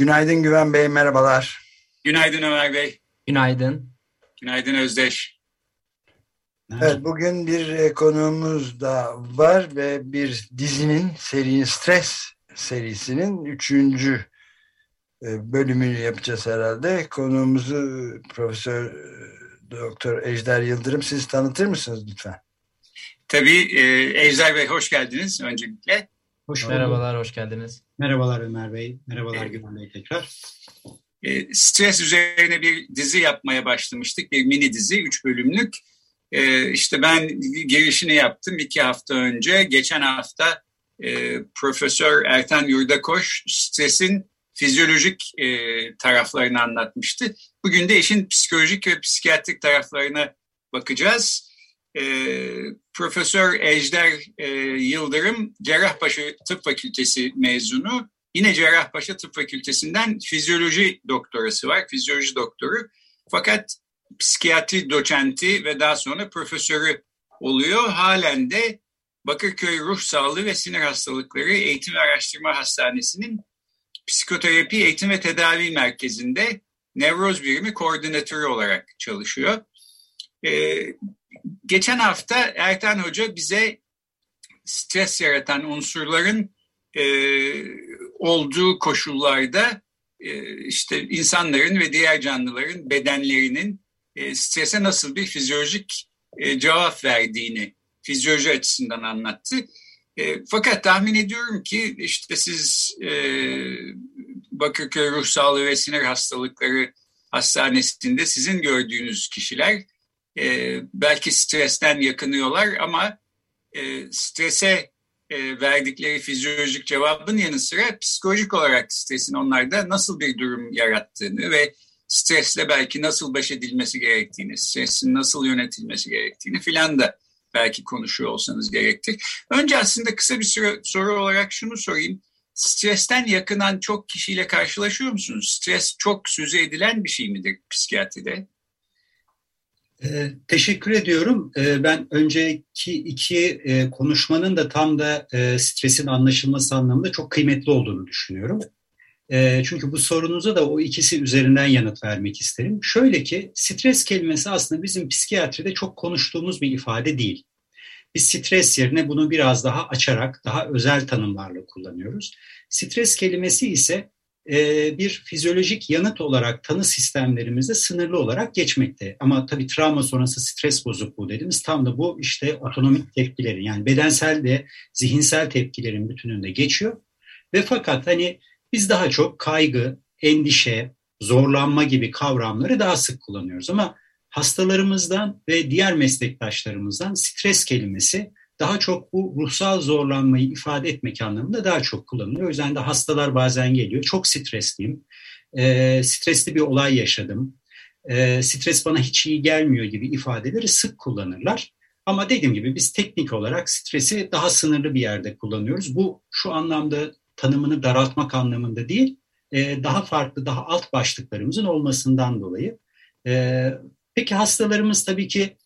Günaydın Güven Bey, merhabalar. Günaydın Ömer Bey. Günaydın. Günaydın Özdeş. Evet, bugün bir konuğumuz da var ve bir dizinin serinin Stres serisinin üçüncü e, bölümünü yapacağız herhalde. Konuğumuzu Profesör Doktor Ejder Yıldırım siz tanıtır mısınız lütfen? Tabii. E, Ejder Bey hoş geldiniz öncelikle. Hoş Merhabalar, hoş geldiniz. Merhabalar Ömer Bey, merhabalar evet. Güven Bey tekrar. E, stres üzerine bir dizi yapmaya başlamıştık, bir mini dizi, üç bölümlük. E, işte ben girişini yaptım iki hafta önce. Geçen hafta e, Profesör Ertan Yurdakoş stresin fizyolojik e, taraflarını anlatmıştı. Bugün de işin psikolojik ve psikiyatrik taraflarına bakacağız. E, Profesör Ejder e, Yıldırım Cerrahpaşa Tıp Fakültesi mezunu. Yine Cerrahpaşa Tıp Fakültesinden fizyoloji doktorası var, fizyoloji doktoru. Fakat psikiyatri doçenti ve daha sonra profesörü oluyor. Halen de Bakırköy Ruh Sağlığı ve Sinir Hastalıkları Eğitim ve Araştırma Hastanesi'nin Psikoterapi Eğitim ve Tedavi Merkezi'nde nevroz birimi koordinatörü olarak çalışıyor. Ee, geçen hafta Ertan Hoca bize stres yaratan unsurların e, olduğu koşullarda e, işte insanların ve diğer canlıların bedenlerinin e, strese nasıl bir fizyolojik e, cevap verdiğini fizyoloji açısından anlattı. E, fakat tahmin ediyorum ki işte siz e, Bakırköy Ruh Sağlığı ve Sinir Hastalıkları Hastanesi'nde sizin gördüğünüz kişiler e, belki stresten yakınıyorlar ama e, strese e, verdikleri fizyolojik cevabın yanı sıra psikolojik olarak stresin onlarda nasıl bir durum yarattığını ve stresle belki nasıl baş edilmesi gerektiğini, stresin nasıl yönetilmesi gerektiğini filan da belki konuşuyor olsanız gerektir. Önce aslında kısa bir süre, soru olarak şunu sorayım. Stresten yakınan çok kişiyle karşılaşıyor musunuz? Stres çok sözü edilen bir şey midir psikiyatride? Ee, teşekkür ediyorum. Ee, ben önceki iki e, konuşmanın da tam da e, stresin anlaşılması anlamında çok kıymetli olduğunu düşünüyorum. E, çünkü bu sorunuza da o ikisi üzerinden yanıt vermek isterim. Şöyle ki stres kelimesi aslında bizim psikiyatride çok konuştuğumuz bir ifade değil. Biz stres yerine bunu biraz daha açarak, daha özel tanımlarla kullanıyoruz. Stres kelimesi ise bir fizyolojik yanıt olarak tanı sistemlerimizde sınırlı olarak geçmekte. Ama tabii travma sonrası stres bozukluğu dediğimiz tam da bu işte otonomik tepkilerin yani bedensel de zihinsel tepkilerin bütününde geçiyor. Ve fakat hani biz daha çok kaygı, endişe, zorlanma gibi kavramları daha sık kullanıyoruz. Ama hastalarımızdan ve diğer meslektaşlarımızdan stres kelimesi daha çok bu ruhsal zorlanmayı ifade etmek anlamında daha çok kullanılıyor. O yüzden de hastalar bazen geliyor. Çok stresliyim, e, stresli bir olay yaşadım, e, stres bana hiç iyi gelmiyor gibi ifadeleri sık kullanırlar. Ama dediğim gibi biz teknik olarak stresi daha sınırlı bir yerde kullanıyoruz. Bu şu anlamda tanımını daraltmak anlamında değil, e, daha farklı, daha alt başlıklarımızın olmasından dolayı. E, peki hastalarımız tabii ki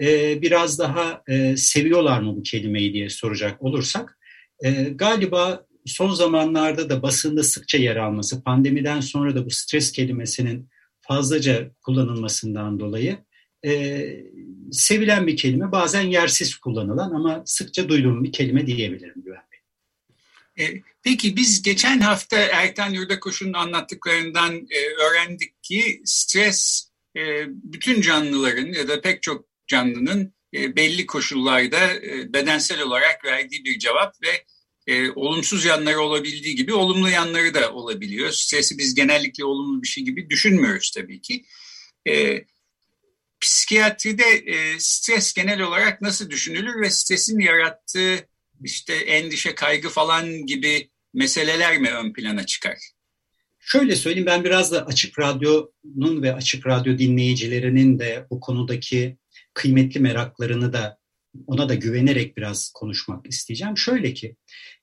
e, biraz daha e, seviyorlar mı bu kelimeyi diye soracak olursak, e, galiba son zamanlarda da basında sıkça yer alması, pandemiden sonra da bu stres kelimesinin fazlaca kullanılmasından dolayı e, sevilen bir kelime, bazen yersiz kullanılan ama sıkça duyduğum bir kelime diyebilirim Güven Bey. Peki biz geçen hafta Ertan Yurdakoş'un anlattıklarından öğrendik ki stres bütün canlıların ya da pek çok canlının e, belli koşullarda e, bedensel olarak verdiği bir cevap ve e, olumsuz yanları olabildiği gibi olumlu yanları da olabiliyor. Stresi biz genellikle olumlu bir şey gibi düşünmüyoruz tabii ki. E, psikiyatride e, stres genel olarak nasıl düşünülür ve stresin yarattığı işte endişe, kaygı falan gibi meseleler mi ön plana çıkar? Şöyle söyleyeyim ben biraz da Açık Radyo'nun ve Açık Radyo dinleyicilerinin de bu konudaki kıymetli meraklarını da ona da güvenerek biraz konuşmak isteyeceğim. Şöyle ki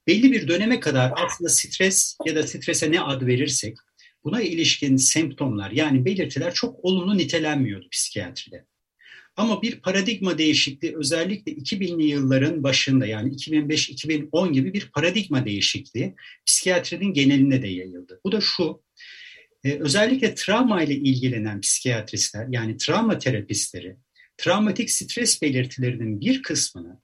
belli bir döneme kadar aslında stres ya da strese ne ad verirsek buna ilişkin semptomlar yani belirtiler çok olumlu nitelenmiyordu psikiyatride. Ama bir paradigma değişikliği özellikle 2000'li yılların başında yani 2005-2010 gibi bir paradigma değişikliği psikiyatrinin geneline de yayıldı. Bu da şu, e, özellikle travma ile ilgilenen psikiyatristler yani travma terapistleri travmatik stres belirtilerinin bir kısmını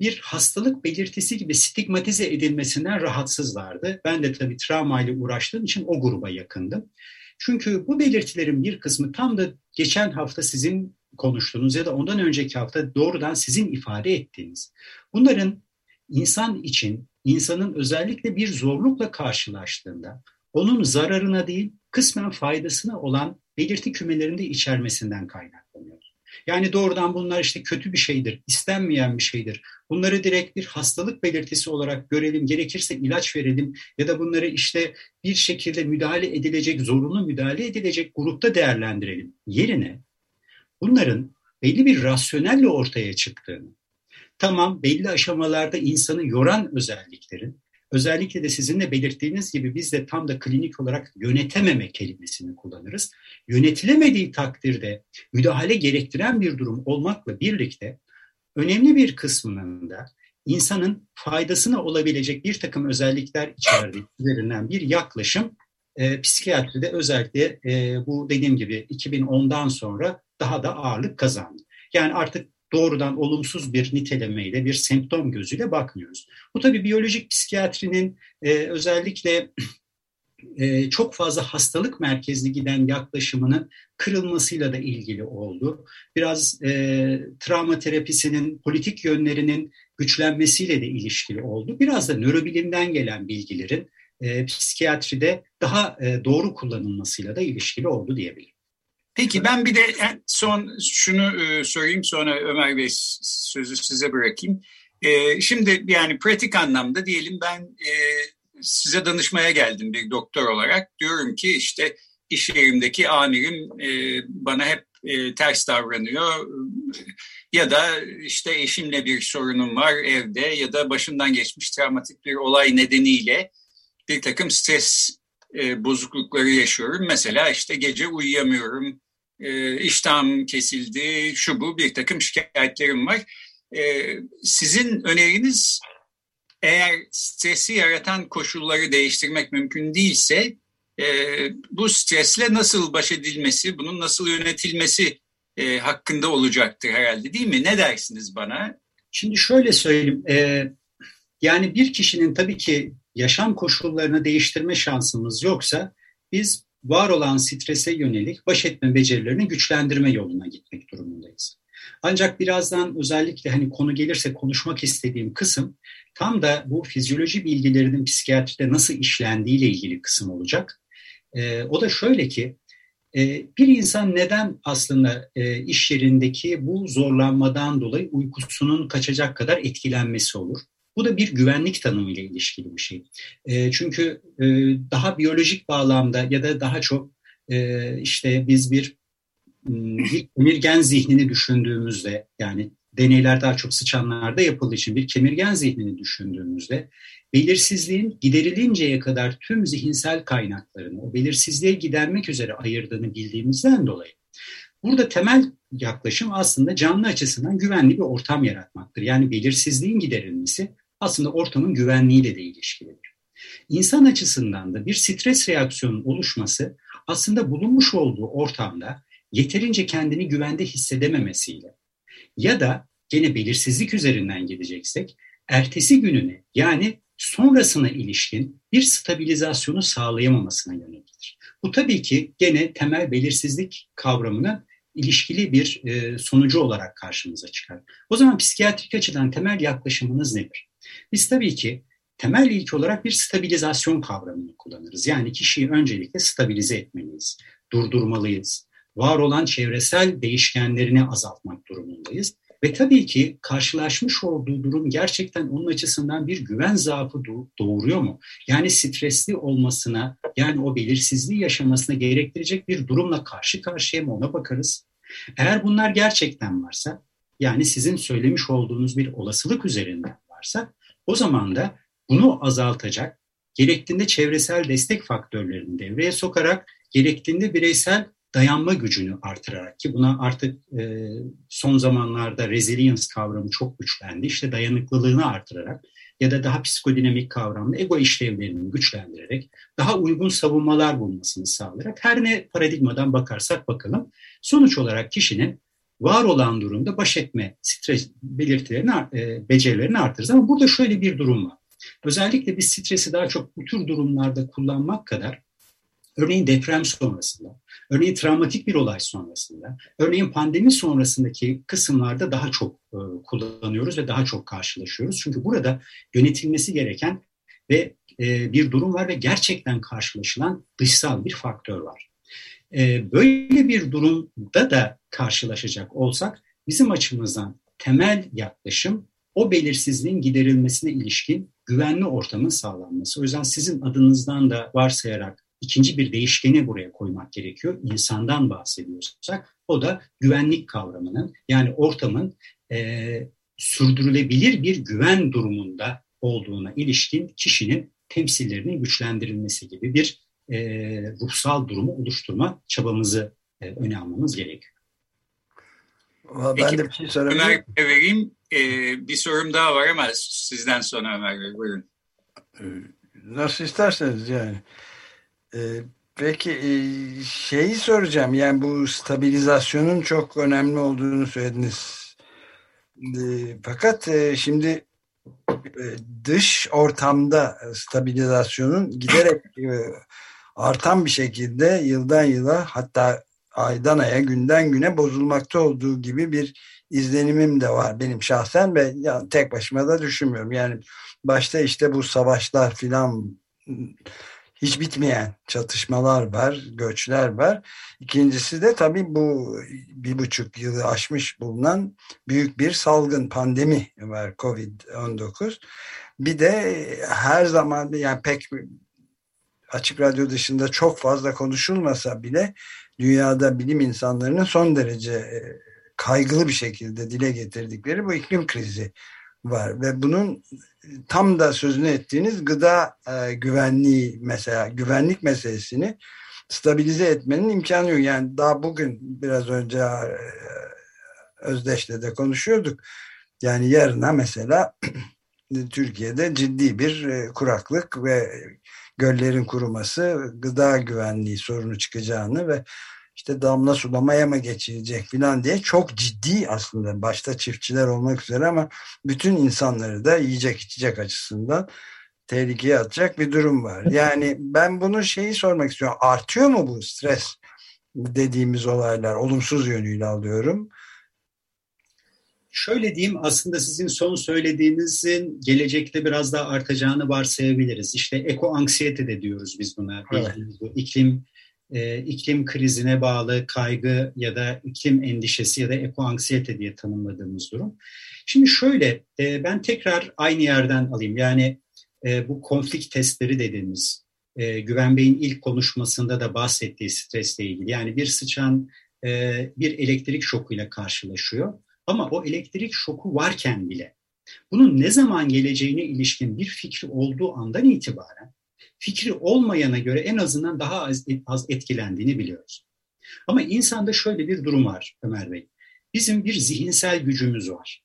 bir hastalık belirtisi gibi stigmatize edilmesinden rahatsızlardı. Ben de tabii travma ile uğraştığım için o gruba yakındım. Çünkü bu belirtilerin bir kısmı tam da geçen hafta sizin konuştuğunuz ya da ondan önceki hafta doğrudan sizin ifade ettiğiniz. Bunların insan için, insanın özellikle bir zorlukla karşılaştığında onun zararına değil kısmen faydasına olan belirti kümelerinde içermesinden kaynaklanıyor. Yani doğrudan bunlar işte kötü bir şeydir, istenmeyen bir şeydir. Bunları direkt bir hastalık belirtisi olarak görelim, gerekirse ilaç verelim ya da bunları işte bir şekilde müdahale edilecek, zorunlu müdahale edilecek grupta değerlendirelim. Yerine bunların belli bir rasyonelle ortaya çıktığını, tamam belli aşamalarda insanı yoran özelliklerin, özellikle de sizin de belirttiğiniz gibi biz de tam da klinik olarak yönetememe kelimesini kullanırız. Yönetilemediği takdirde müdahale gerektiren bir durum olmakla birlikte önemli bir kısmının da insanın faydasına olabilecek bir takım özellikler içerdiği üzerinden bir yaklaşım e, psikiyatride özellikle e, bu dediğim gibi 2010'dan sonra daha da ağırlık kazandı. Yani artık doğrudan olumsuz bir nitelemeyle, bir semptom gözüyle bakmıyoruz. Bu tabii biyolojik psikiyatrinin e, özellikle e, çok fazla hastalık merkezli giden yaklaşımının kırılmasıyla da ilgili oldu. Biraz e, travma terapisinin politik yönlerinin güçlenmesiyle de ilişkili oldu. Biraz da nörobilimden gelen bilgilerin e, psikiyatride daha e, doğru kullanılmasıyla da ilişkili oldu diyebilirim. Peki ben bir de son şunu e, söyleyeyim sonra Ömer Bey sözü size bırakayım. E, şimdi yani pratik anlamda diyelim ben e, size danışmaya geldim bir doktor olarak. Diyorum ki işte iş yerimdeki amirim bana hep ters davranıyor ya da işte eşimle bir sorunum var evde ya da başımdan geçmiş travmatik bir olay nedeniyle bir takım stres e, bozuklukları yaşıyorum. Mesela işte gece uyuyamıyorum, e, iştahım kesildi, şu bu bir takım şikayetlerim var. E, sizin öneriniz eğer stresi yaratan koşulları değiştirmek mümkün değilse e, bu stresle nasıl baş edilmesi, bunun nasıl yönetilmesi e, hakkında olacaktır herhalde değil mi? Ne dersiniz bana? Şimdi şöyle söyleyeyim. E, yani bir kişinin tabii ki yaşam koşullarını değiştirme şansımız yoksa biz var olan strese yönelik baş etme becerilerini güçlendirme yoluna gitmek durumundayız. Ancak birazdan özellikle hani konu gelirse konuşmak istediğim kısım tam da bu fizyoloji bilgilerinin psikiyatride nasıl işlendiği ile ilgili kısım olacak. E, o da şöyle ki e, bir insan neden aslında e, iş yerindeki bu zorlanmadan dolayı uykusunun kaçacak kadar etkilenmesi olur? Bu da bir güvenlik tanımıyla ilişkili bir şey. E, çünkü e, daha biyolojik bağlamda ya da daha çok e, işte biz bir, bir kemirgen zihnini düşündüğümüzde yani deneyler daha çok sıçanlarda yapıldığı için bir kemirgen zihnini düşündüğümüzde belirsizliğin giderilinceye kadar tüm zihinsel kaynaklarını o belirsizliğe gidermek üzere ayırdığını bildiğimizden dolayı burada temel yaklaşım aslında canlı açısından güvenli bir ortam yaratmaktır. Yani belirsizliğin giderilmesi aslında ortamın güvenliğiyle de ilişkilidir. İnsan açısından da bir stres reaksiyonun oluşması aslında bulunmuş olduğu ortamda yeterince kendini güvende hissedememesiyle ya da gene belirsizlik üzerinden gideceksek ertesi gününe yani sonrasına ilişkin bir stabilizasyonu sağlayamamasına yöneliktir. Bu tabii ki gene temel belirsizlik kavramına ilişkili bir e, sonucu olarak karşımıza çıkar. O zaman psikiyatrik açıdan temel yaklaşımınız nedir? Biz tabii ki temel ilk olarak bir stabilizasyon kavramını kullanırız. Yani kişiyi öncelikle stabilize etmeliyiz, durdurmalıyız. Var olan çevresel değişkenlerini azaltmak durumundayız. Ve tabii ki karşılaşmış olduğu durum gerçekten onun açısından bir güven zaafı doğuruyor mu? Yani stresli olmasına, yani o belirsizliği yaşamasına gerektirecek bir durumla karşı karşıya mı ona bakarız. Eğer bunlar gerçekten varsa, yani sizin söylemiş olduğunuz bir olasılık üzerinden varsa, o zaman da bunu azaltacak, gerektiğinde çevresel destek faktörlerini devreye sokarak, gerektiğinde bireysel dayanma gücünü artırarak ki buna artık e, son zamanlarda resilience kavramı çok güçlendi. İşte dayanıklılığını artırarak ya da daha psikodinamik kavramlı ego işlevlerini güçlendirerek daha uygun savunmalar bulmasını sağlayarak her ne paradigmadan bakarsak bakalım sonuç olarak kişinin var olan durumda baş etme stres belirtilerini, e, becerilerini artırırız. Ama burada şöyle bir durum var. Özellikle biz stresi daha çok bu tür durumlarda kullanmak kadar Örneğin deprem sonrasında, örneğin travmatik bir olay sonrasında, örneğin pandemi sonrasındaki kısımlarda daha çok e, kullanıyoruz ve daha çok karşılaşıyoruz. Çünkü burada yönetilmesi gereken ve e, bir durum var ve gerçekten karşılaşılan dışsal bir faktör var. E, böyle bir durumda da karşılaşacak olsak bizim açımızdan temel yaklaşım o belirsizliğin giderilmesine ilişkin güvenli ortamın sağlanması. O yüzden sizin adınızdan da varsayarak ikinci bir değişkeni buraya koymak gerekiyor. İnsandan bahsediyorsak o da güvenlik kavramının yani ortamın e, sürdürülebilir bir güven durumunda olduğuna ilişkin kişinin temsillerinin güçlendirilmesi gibi bir e, ruhsal durumu oluşturma çabamızı e, öne almamız gerekiyor. Ben Peki, de bir şey sorabilirim. Ömer vereyim. Ee, bir sorum daha var ama sizden sonra Ömer Bey buyurun. Ee, nasıl isterseniz yani. Ee, peki e, şeyi soracağım yani bu stabilizasyonun çok önemli olduğunu söylediniz. Ee, fakat e, şimdi dış ortamda stabilizasyonun giderek artan bir şekilde yıldan yıla hatta aydan aya günden güne bozulmakta olduğu gibi bir izlenimim de var benim şahsen ve tek başıma da düşünmüyorum. Yani başta işte bu savaşlar filan hiç bitmeyen çatışmalar var, göçler var. İkincisi de tabii bu bir buçuk yılı aşmış bulunan büyük bir salgın pandemi var Covid-19. Bir de her zaman yani pek açık radyo dışında çok fazla konuşulmasa bile dünyada bilim insanlarının son derece e, kaygılı bir şekilde dile getirdikleri bu iklim krizi var ve bunun tam da sözünü ettiğiniz gıda e, güvenliği mesela güvenlik meselesini stabilize etmenin imkanı yok. Yani daha bugün biraz önce e, Özdeş'le de konuşuyorduk. Yani yarına mesela Türkiye'de ciddi bir e, kuraklık ve göllerin kuruması, gıda güvenliği sorunu çıkacağını ve işte damla sulamaya mı geçilecek filan diye çok ciddi aslında başta çiftçiler olmak üzere ama bütün insanları da yiyecek içecek açısından tehlikeye atacak bir durum var. Yani ben bunu şeyi sormak istiyorum. Artıyor mu bu stres dediğimiz olaylar? Olumsuz yönüyle alıyorum. Şöyle diyeyim aslında sizin son söylediğinizin gelecekte biraz daha artacağını varsayabiliriz. İşte eko anksiyete de diyoruz biz buna. Evet. Bu iklim e, iklim krizine bağlı kaygı ya da iklim endişesi ya da ekoanksiyete diye tanımladığımız durum. Şimdi şöyle e, ben tekrar aynı yerden alayım. Yani e, bu konflik testleri dediğimiz e, Güven Bey'in ilk konuşmasında da bahsettiği stresle ilgili. Yani bir sıçan e, bir elektrik şokuyla karşılaşıyor. Ama o elektrik şoku varken bile bunun ne zaman geleceğine ilişkin bir fikri olduğu andan itibaren fikri olmayana göre en azından daha az, az etkilendiğini biliyoruz. Ama insanda şöyle bir durum var Ömer Bey. Bizim bir zihinsel gücümüz var.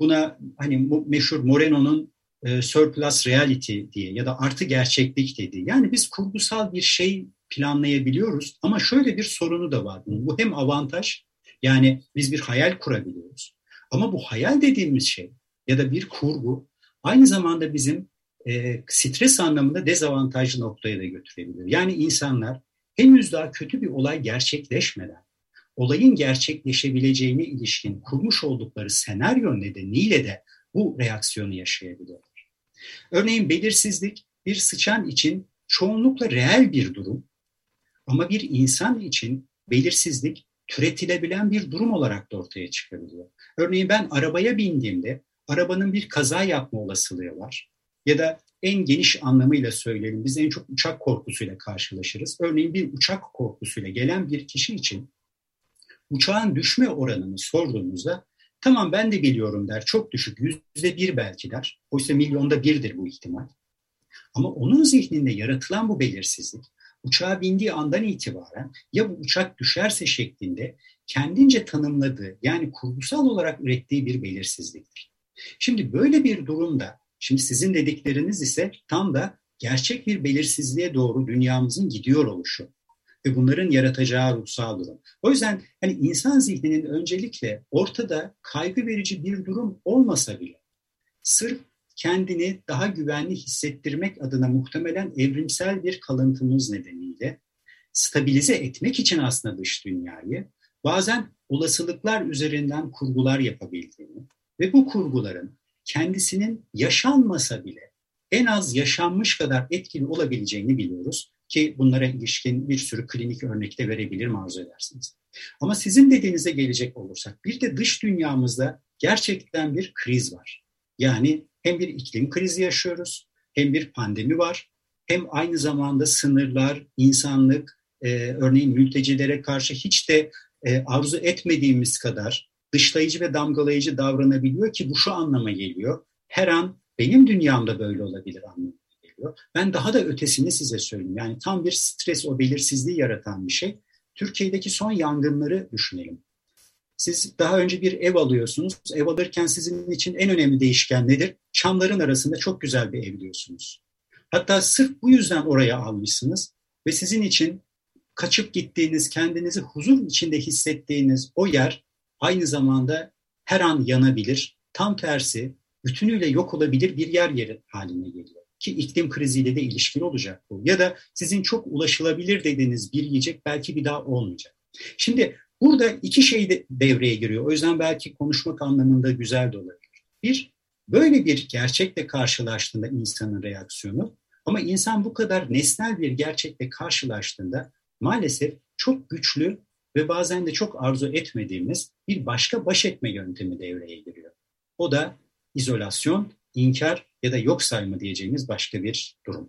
Buna hani meşhur Moreno'nun e, surplus reality diye ya da artı gerçeklik dediği. Yani biz kurgusal bir şey planlayabiliyoruz ama şöyle bir sorunu da var Bu hem avantaj yani biz bir hayal kurabiliyoruz. Ama bu hayal dediğimiz şey ya da bir kurgu aynı zamanda bizim e, stres anlamında dezavantajlı noktaya da götürebilir. Yani insanlar henüz daha kötü bir olay gerçekleşmeden olayın gerçekleşebileceğine ilişkin kurmuş oldukları senaryo nedeniyle de bu reaksiyonu yaşayabiliyorlar. Örneğin belirsizlik bir sıçan için çoğunlukla reel bir durum ama bir insan için belirsizlik türetilebilen bir durum olarak da ortaya çıkabiliyor. Örneğin ben arabaya bindiğimde arabanın bir kaza yapma olasılığı var. Ya da en geniş anlamıyla söyleyelim biz en çok uçak korkusuyla karşılaşırız. Örneğin bir uçak korkusuyla gelen bir kişi için uçağın düşme oranını sorduğumuzda tamam ben de biliyorum der çok düşük yüzde bir belki der. Oysa milyonda birdir bu ihtimal. Ama onun zihninde yaratılan bu belirsizlik uçağa bindiği andan itibaren ya bu uçak düşerse şeklinde kendince tanımladığı yani kurgusal olarak ürettiği bir belirsizliktir. Şimdi böyle bir durumda şimdi sizin dedikleriniz ise tam da gerçek bir belirsizliğe doğru dünyamızın gidiyor oluşu ve bunların yaratacağı ruhsal durum. O yüzden hani insan zihninin öncelikle ortada kaygı verici bir durum olmasa bile sırf kendini daha güvenli hissettirmek adına muhtemelen evrimsel bir kalıntımız nedeniyle stabilize etmek için aslında dış dünyayı bazen olasılıklar üzerinden kurgular yapabildiğini ve bu kurguların kendisinin yaşanmasa bile en az yaşanmış kadar etkili olabileceğini biliyoruz ki bunlara ilişkin bir sürü klinik örnekte verebilir arzu edersiniz. Ama sizin dediğinize gelecek olursak bir de dış dünyamızda gerçekten bir kriz var. Yani hem bir iklim krizi yaşıyoruz, hem bir pandemi var, hem aynı zamanda sınırlar, insanlık, e, örneğin mültecilere karşı hiç de e, arzu etmediğimiz kadar dışlayıcı ve damgalayıcı davranabiliyor ki bu şu anlama geliyor. Her an benim dünyamda böyle olabilir anlamına geliyor. Ben daha da ötesini size söyleyeyim. Yani tam bir stres, o belirsizliği yaratan bir şey. Türkiye'deki son yangınları düşünelim. Siz daha önce bir ev alıyorsunuz. Ev alırken sizin için en önemli değişken nedir? Çamların arasında çok güzel bir ev diyorsunuz. Hatta sırf bu yüzden oraya almışsınız ve sizin için kaçıp gittiğiniz, kendinizi huzur içinde hissettiğiniz o yer aynı zamanda her an yanabilir. Tam tersi bütünüyle yok olabilir bir yer yeri haline geliyor. Ki iklim kriziyle de ilişkili olacak bu. Ya da sizin çok ulaşılabilir dediğiniz bir yiyecek belki bir daha olmayacak. Şimdi burada iki şey de devreye giriyor. O yüzden belki konuşmak anlamında güzel de olabilir. Bir, böyle bir gerçekle karşılaştığında insanın reaksiyonu ama insan bu kadar nesnel bir gerçekle karşılaştığında maalesef çok güçlü ve bazen de çok arzu etmediğimiz bir başka baş etme yöntemi devreye giriyor. O da izolasyon, inkar ya da yok sayma diyeceğimiz başka bir durum.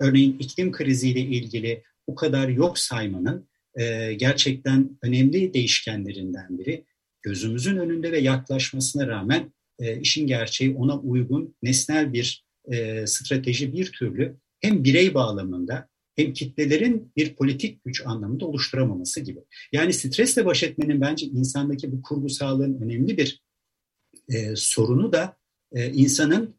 Örneğin iklim kriziyle ilgili bu kadar yok saymanın e, gerçekten önemli değişkenlerinden biri gözümüzün önünde ve yaklaşmasına rağmen e, işin gerçeği ona uygun nesnel bir e, strateji bir türlü hem birey bağlamında hem kitlelerin bir politik güç anlamında oluşturamaması gibi. Yani stresle baş etmenin bence insandaki bu kurgusalığın önemli bir e, sorunu da e, insanın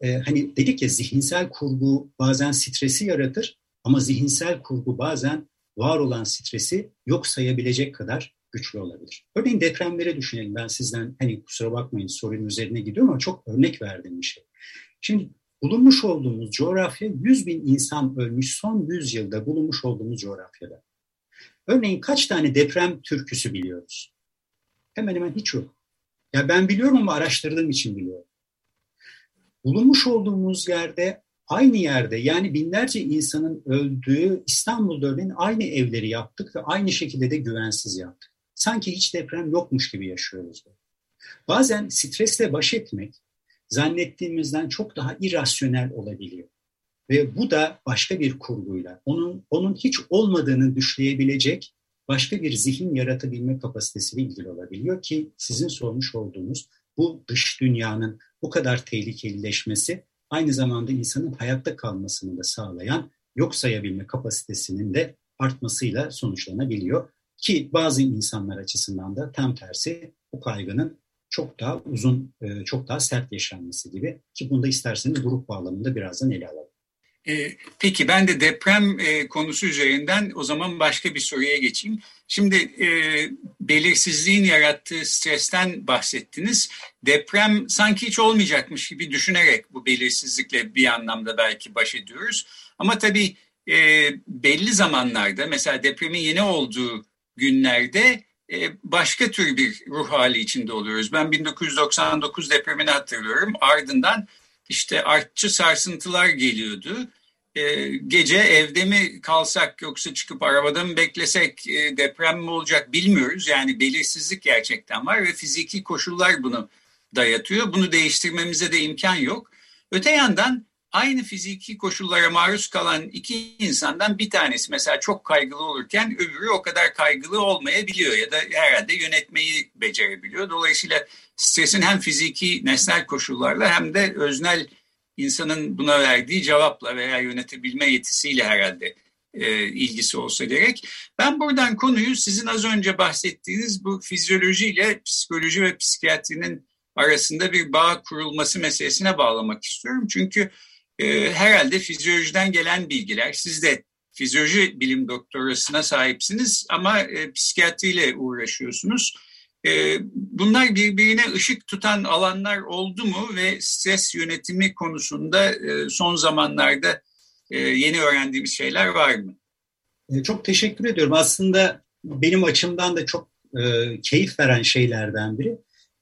e, hani dedik ya zihinsel kurgu bazen stresi yaratır ama zihinsel kurgu bazen var olan stresi yok sayabilecek kadar güçlü olabilir. Örneğin depremlere düşünelim. Ben sizden hani kusura bakmayın sorunun üzerine gidiyorum ama çok örnek verdiğim bir şey. Şimdi bulunmuş olduğumuz coğrafya 100 bin insan ölmüş son 100 yılda bulunmuş olduğumuz coğrafyada. Örneğin kaç tane deprem türküsü biliyoruz? Hemen hemen hiç yok. Ya ben biliyorum ama araştırdığım için biliyorum. Bulunmuş olduğumuz yerde aynı yerde yani binlerce insanın öldüğü İstanbul'da örneğin aynı evleri yaptık ve aynı şekilde de güvensiz yaptık. Sanki hiç deprem yokmuş gibi yaşıyoruz. Bazen stresle baş etmek zannettiğimizden çok daha irrasyonel olabiliyor. Ve bu da başka bir kurguyla, onun, onun hiç olmadığını düşleyebilecek başka bir zihin yaratabilme kapasitesiyle ilgili olabiliyor ki sizin sormuş olduğunuz bu dış dünyanın bu kadar tehlikelileşmesi aynı zamanda insanın hayatta kalmasını da sağlayan yok sayabilme kapasitesinin de artmasıyla sonuçlanabiliyor. Ki bazı insanlar açısından da tam tersi bu kaygının çok daha uzun, e, çok daha sert yaşanması gibi ki bunda isterseniz grup bağlamında birazdan ele alalım. E, peki ben de deprem e, konusu üzerinden o zaman başka bir soruya geçeyim. Şimdi belirsizliğin yarattığı stresten bahsettiniz. Deprem sanki hiç olmayacakmış gibi düşünerek bu belirsizlikle bir anlamda belki baş ediyoruz. Ama tabii belli zamanlarda mesela depremin yeni olduğu günlerde başka tür bir ruh hali içinde oluyoruz. Ben 1999 depremini hatırlıyorum. Ardından işte artçı sarsıntılar geliyordu. e, gece evde mi kalsak yoksa çıkıp arabada mı beklesek e, deprem mi olacak bilmiyoruz. Yani belirsizlik gerçekten var ve fiziki koşullar bunu dayatıyor. Bunu değiştirmemize de imkan yok. Öte yandan aynı fiziki koşullara maruz kalan iki insandan bir tanesi mesela çok kaygılı olurken öbürü o kadar kaygılı olmayabiliyor ya da herhalde yönetmeyi becerebiliyor. Dolayısıyla stresin hem fiziki nesnel koşullarla hem de öznel insanın buna verdiği cevapla veya yönetebilme yetisiyle herhalde e, ilgisi olsa gerek. Ben buradan konuyu sizin az önce bahsettiğiniz bu fizyolojiyle psikoloji ve psikiyatrinin arasında bir bağ kurulması meselesine bağlamak istiyorum. Çünkü e, herhalde fizyolojiden gelen bilgiler, siz de fizyoloji bilim doktorasına sahipsiniz ama e, psikiyatriyle uğraşıyorsunuz. E, bunlar birbirine ışık tutan alanlar oldu mu ve stres yönetimi konusunda e, son zamanlarda e, yeni öğrendiğimiz şeyler var mı? E, çok teşekkür ediyorum. Aslında benim açımdan da çok keyif veren şeylerden biri.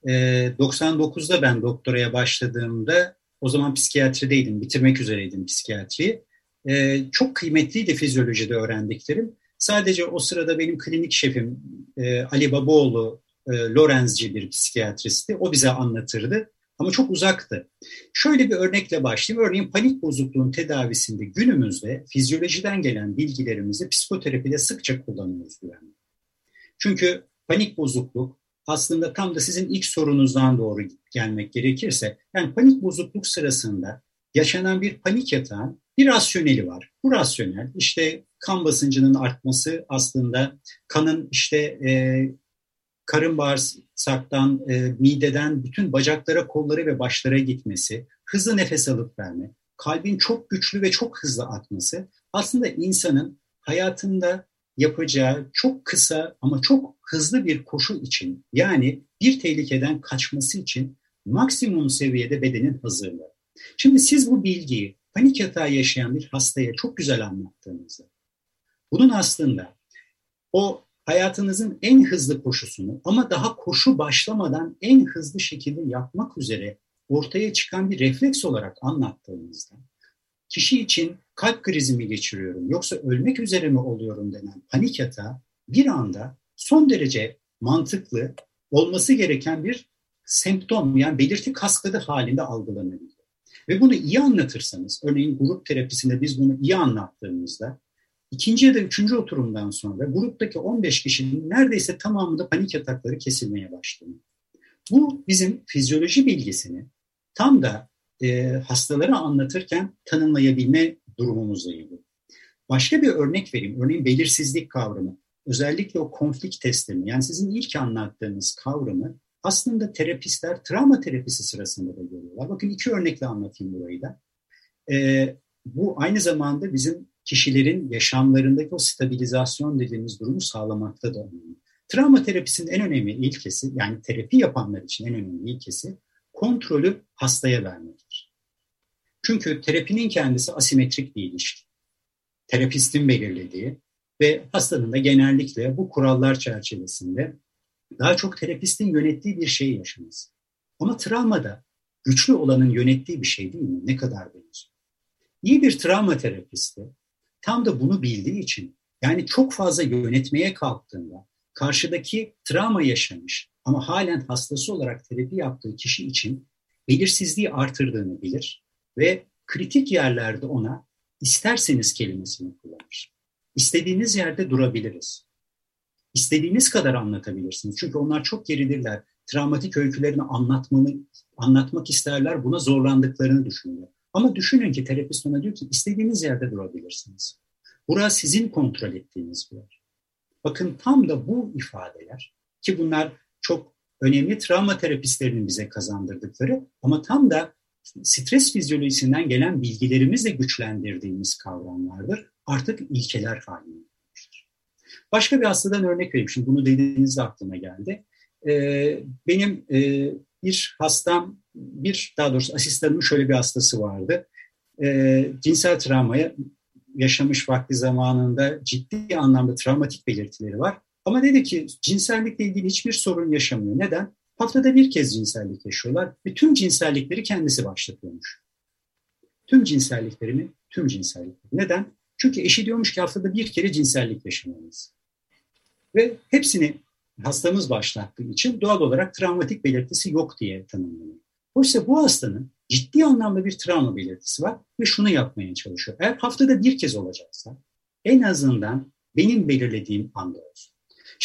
E, 99'da ben doktoraya başladığımda o zaman psikiyatrideydim, bitirmek üzereydim psikiyatriyi. E, çok kıymetliydi fizyolojide öğrendiklerim. Sadece o sırada benim klinik şefim e, Ali Babaoğlu e, Lorenzci bir psikiyatristi. O bize anlatırdı ama çok uzaktı. Şöyle bir örnekle başlayayım. Örneğin panik bozukluğun tedavisinde günümüzde fizyolojiden gelen bilgilerimizi psikoterapide sıkça kullanıyoruz güvenli. Çünkü panik bozukluk aslında tam da sizin ilk sorunuzdan doğru gelmek gerekirse, yani panik bozukluk sırasında yaşanan bir panik yatağın bir rasyoneli var. Bu rasyonel işte kan basıncının artması aslında kanın işte e, karın bağırsaktan, e, mideden bütün bacaklara, kollara ve başlara gitmesi, hızlı nefes alıp verme, kalbin çok güçlü ve çok hızlı atması aslında insanın hayatında yapacağı çok kısa ama çok hızlı bir koşu için yani bir tehlikeden kaçması için maksimum seviyede bedenin hazırlığı. Şimdi siz bu bilgiyi panik yatağı yaşayan bir hastaya çok güzel anlattığınızda bunun aslında o hayatınızın en hızlı koşusunu ama daha koşu başlamadan en hızlı şekilde yapmak üzere ortaya çıkan bir refleks olarak anlattığınızda kişi için kalp krizi mi geçiriyorum yoksa ölmek üzere mi oluyorum denen panik yatağı bir anda son derece mantıklı olması gereken bir semptom yani belirti kaskadı halinde algılanabiliyor. Ve bunu iyi anlatırsanız, örneğin grup terapisinde biz bunu iyi anlattığımızda ikinci ya da üçüncü oturumdan sonra gruptaki 15 kişinin neredeyse tamamında panik yatakları kesilmeye başlıyor. Bu bizim fizyoloji bilgisini tam da e, hastalara anlatırken tanımlayabilme durumumuzla ilgili. Başka bir örnek vereyim. Örneğin belirsizlik kavramı. Özellikle o konflik testlerini yani sizin ilk anlattığınız kavramı aslında terapistler travma terapisi sırasında da görüyorlar. Bakın iki örnekle anlatayım burayı da. Ee, bu aynı zamanda bizim kişilerin yaşamlarındaki o stabilizasyon dediğimiz durumu sağlamakta da önemli. Travma terapisinin en önemli ilkesi yani terapi yapanlar için en önemli ilkesi kontrolü hastaya vermektir. Çünkü terapinin kendisi asimetrik bir ilişki. Terapistin belirlediği ve hastanın da genellikle bu kurallar çerçevesinde daha çok terapistin yönettiği bir şey yaşaması. Ama travmada güçlü olanın yönettiği bir şey değil mi? Ne kadar benziyor. İyi bir travma terapisti tam da bunu bildiği için yani çok fazla yönetmeye kalktığında karşıdaki travma yaşamış ama halen hastası olarak terapi yaptığı kişi için belirsizliği artırdığını bilir ve kritik yerlerde ona isterseniz kelimesini kullanır. İstediğiniz yerde durabiliriz. İstediğiniz kadar anlatabilirsiniz. Çünkü onlar çok geridirler. Travmatik öykülerini anlatmanı, anlatmak isterler. Buna zorlandıklarını düşünüyor. Ama düşünün ki terapist ona diyor ki istediğiniz yerde durabilirsiniz. Burası sizin kontrol ettiğiniz bir yer. Bakın tam da bu ifadeler ki bunlar çok önemli travma terapistlerinin bize kazandırdıkları ama tam da stres fizyolojisinden gelen bilgilerimizle güçlendirdiğimiz kavramlardır. Artık ilkeler haline gelmiştir. Başka bir hastadan örnek vereyim. Şimdi bunu dediğinizde aklıma geldi. Ee, benim e, bir hastam, bir daha doğrusu asistanımın şöyle bir hastası vardı. Ee, cinsel travmaya yaşamış vakti zamanında ciddi anlamda travmatik belirtileri var. Ama dedi ki cinsellikle ilgili hiçbir sorun yaşamıyor. Neden? Haftada bir kez cinsellik yaşıyorlar ve tüm cinsellikleri kendisi başlatıyormuş. Tüm cinselliklerini Tüm cinsellik. Neden? Çünkü eşi diyormuş ki haftada bir kere cinsellik yaşamalıyız. Ve hepsini hastamız başlattığı için doğal olarak travmatik belirtisi yok diye tanımlanıyor. Oysa bu hastanın ciddi anlamda bir travma belirtisi var ve şunu yapmaya çalışıyor. Eğer haftada bir kez olacaksa en azından benim belirlediğim anda olsun.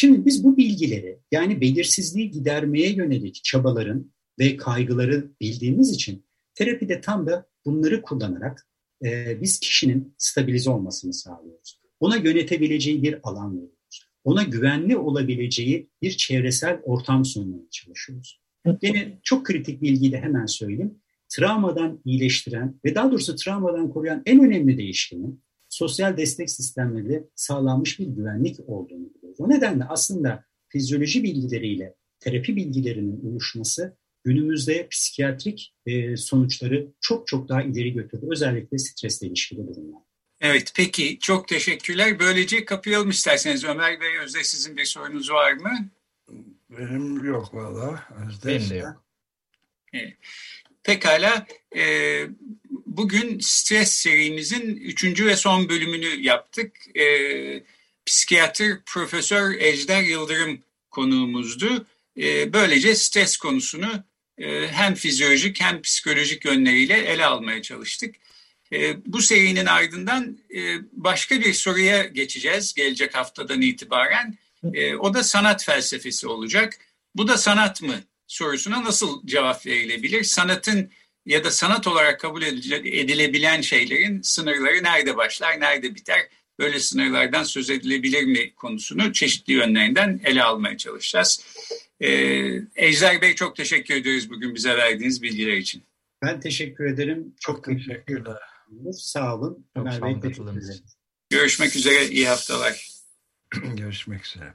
Şimdi biz bu bilgileri yani belirsizliği gidermeye yönelik çabaların ve kaygıları bildiğimiz için terapide tam da bunları kullanarak e, biz kişinin stabilize olmasını sağlıyoruz. Ona yönetebileceği bir alan veriyoruz. Ona güvenli olabileceği bir çevresel ortam sunmaya çalışıyoruz. Yine çok kritik bilgiyi de hemen söyleyeyim. Travmadan iyileştiren ve daha doğrusu travmadan koruyan en önemli değişkenin sosyal destek sistemleri sağlanmış bir güvenlik olduğunu biliyoruz. O nedenle aslında fizyoloji bilgileriyle terapi bilgilerinin uyuşması günümüzde psikiyatrik e, sonuçları çok çok daha ileri götürdü. Özellikle stresle ilişkili durumlar. Evet peki çok teşekkürler. Böylece kapayalım isterseniz. Ömer Bey Özde sizin bir sorunuz var mı? Benim yok valla. Benim de yok. Evet. Pekala. E, bugün stres serimizin üçüncü ve son bölümünü yaptık. E, psikiyatr Profesör Ejder Yıldırım konuğumuzdu. E, böylece stres konusunu e, hem fizyolojik hem psikolojik yönleriyle ele almaya çalıştık. E, bu serinin ardından e, başka bir soruya geçeceğiz gelecek haftadan itibaren. E, o da sanat felsefesi olacak. Bu da sanat mı sorusuna nasıl cevap verilebilir? Sanatın ya da sanat olarak kabul edilebilen şeylerin sınırları nerede başlar, nerede biter? Böyle sınırlardan söz edilebilir mi konusunu çeşitli yönlerinden ele almaya çalışacağız. Ee, Ejder Bey çok teşekkür ediyoruz bugün bize verdiğiniz bilgiler için. Ben teşekkür ederim. Çok, çok teşekkürler. Sağ olun. Çok Ömer sağ olun Görüşmek üzere. İyi haftalar. Görüşmek üzere.